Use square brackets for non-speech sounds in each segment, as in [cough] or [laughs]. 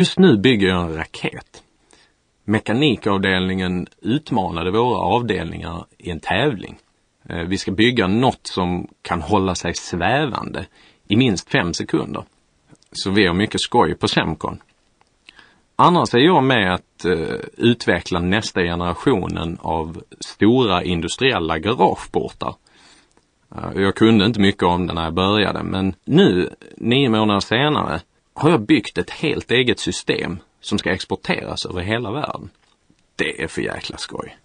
Just nu bygger jag en raket. Mekanikavdelningen utmanade våra avdelningar i en tävling. Eh, vi ska bygga något som kan hålla sig svävande i minst fem sekunder. Så vi har mycket skoj på Semcon. Annars är jag med att eh, utveckla nästa generationen av stora industriella garageportar. Eh, jag kunde inte mycket om det när jag började men nu, nio månader senare, har jag byggt ett helt eget system som ska exporteras över hela världen. Det är för jäkla skoj.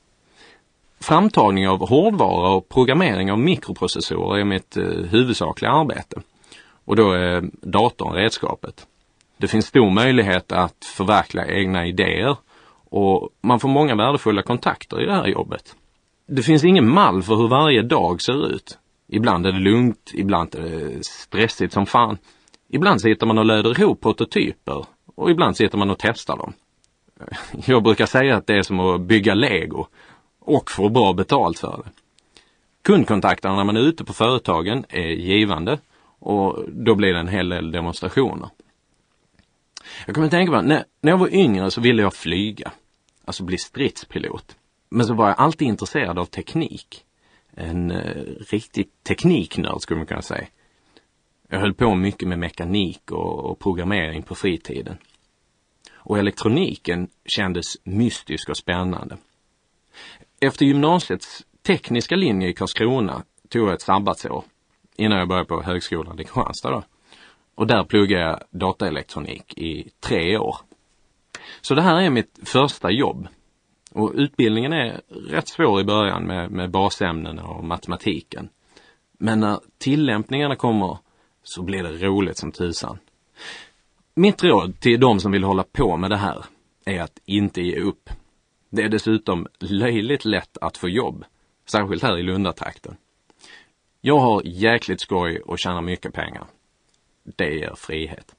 Framtagning av hårdvara och programmering av mikroprocessorer är mitt eh, huvudsakliga arbete. Och då är datorn redskapet. Det finns stor möjlighet att förverkliga egna idéer och man får många värdefulla kontakter i det här jobbet. Det finns ingen mall för hur varje dag ser ut. Ibland är det lugnt, ibland är det stressigt som fan. Ibland sitter man och löder ihop prototyper och ibland sitter man och testar dem. [laughs] Jag brukar säga att det är som att bygga lego och få bra betalt för det. Kundkontakterna när man är ute på företagen är givande och då blir det en hel del demonstrationer. Jag kommer att tänka på, när, när jag var yngre så ville jag flyga. Alltså bli stridspilot. Men så var jag alltid intresserad av teknik. En eh, riktig tekniknörd skulle man kunna säga. Jag höll på mycket med mekanik och, och programmering på fritiden. Och elektroniken kändes mystisk och spännande. Efter gymnasiets tekniska linje i Karlskrona tog jag ett sabbatsår innan jag började på högskolan i Kristianstad då. Och där pluggade jag dataelektronik i tre år. Så det här är mitt första jobb. Och utbildningen är rätt svår i början med, med basämnena och matematiken. Men när tillämpningarna kommer så blir det roligt som tusan. Mitt råd till de som vill hålla på med det här är att inte ge upp. Det är dessutom löjligt lätt att få jobb, särskilt här i Lundatrakten. Jag har jäkligt skoj och tjänar mycket pengar. Det ger frihet.